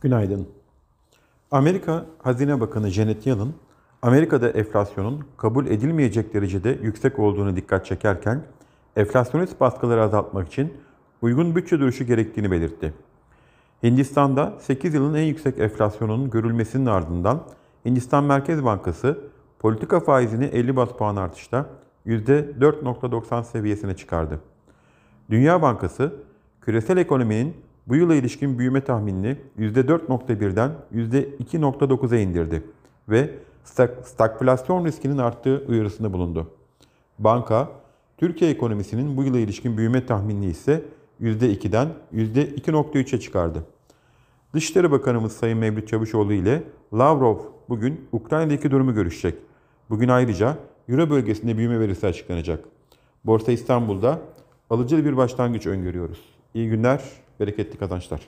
Günaydın. Amerika Hazine Bakanı Janet Yellen, Amerika'da enflasyonun kabul edilmeyecek derecede yüksek olduğunu dikkat çekerken, enflasyonist baskıları azaltmak için uygun bütçe duruşu gerektiğini belirtti. Hindistan'da 8 yılın en yüksek enflasyonunun görülmesinin ardından Hindistan Merkez Bankası politika faizini 50 bas puan artışla %4.90 seviyesine çıkardı. Dünya Bankası, küresel ekonominin bu yıla ilişkin büyüme tahminini %4.1'den %2.9'a indirdi ve stag- stagflasyon riskinin arttığı uyarısında bulundu. Banka, Türkiye ekonomisinin bu yıla ilişkin büyüme tahminini ise %2'den %2.3'e çıkardı. Dışişleri Bakanımız Sayın Mevlüt Çavuşoğlu ile Lavrov bugün Ukrayna'daki durumu görüşecek. Bugün ayrıca Euro bölgesinde büyüme verisi açıklanacak. Borsa İstanbul'da alıcılı bir başlangıç öngörüyoruz. İyi günler, bereketli kazançlar.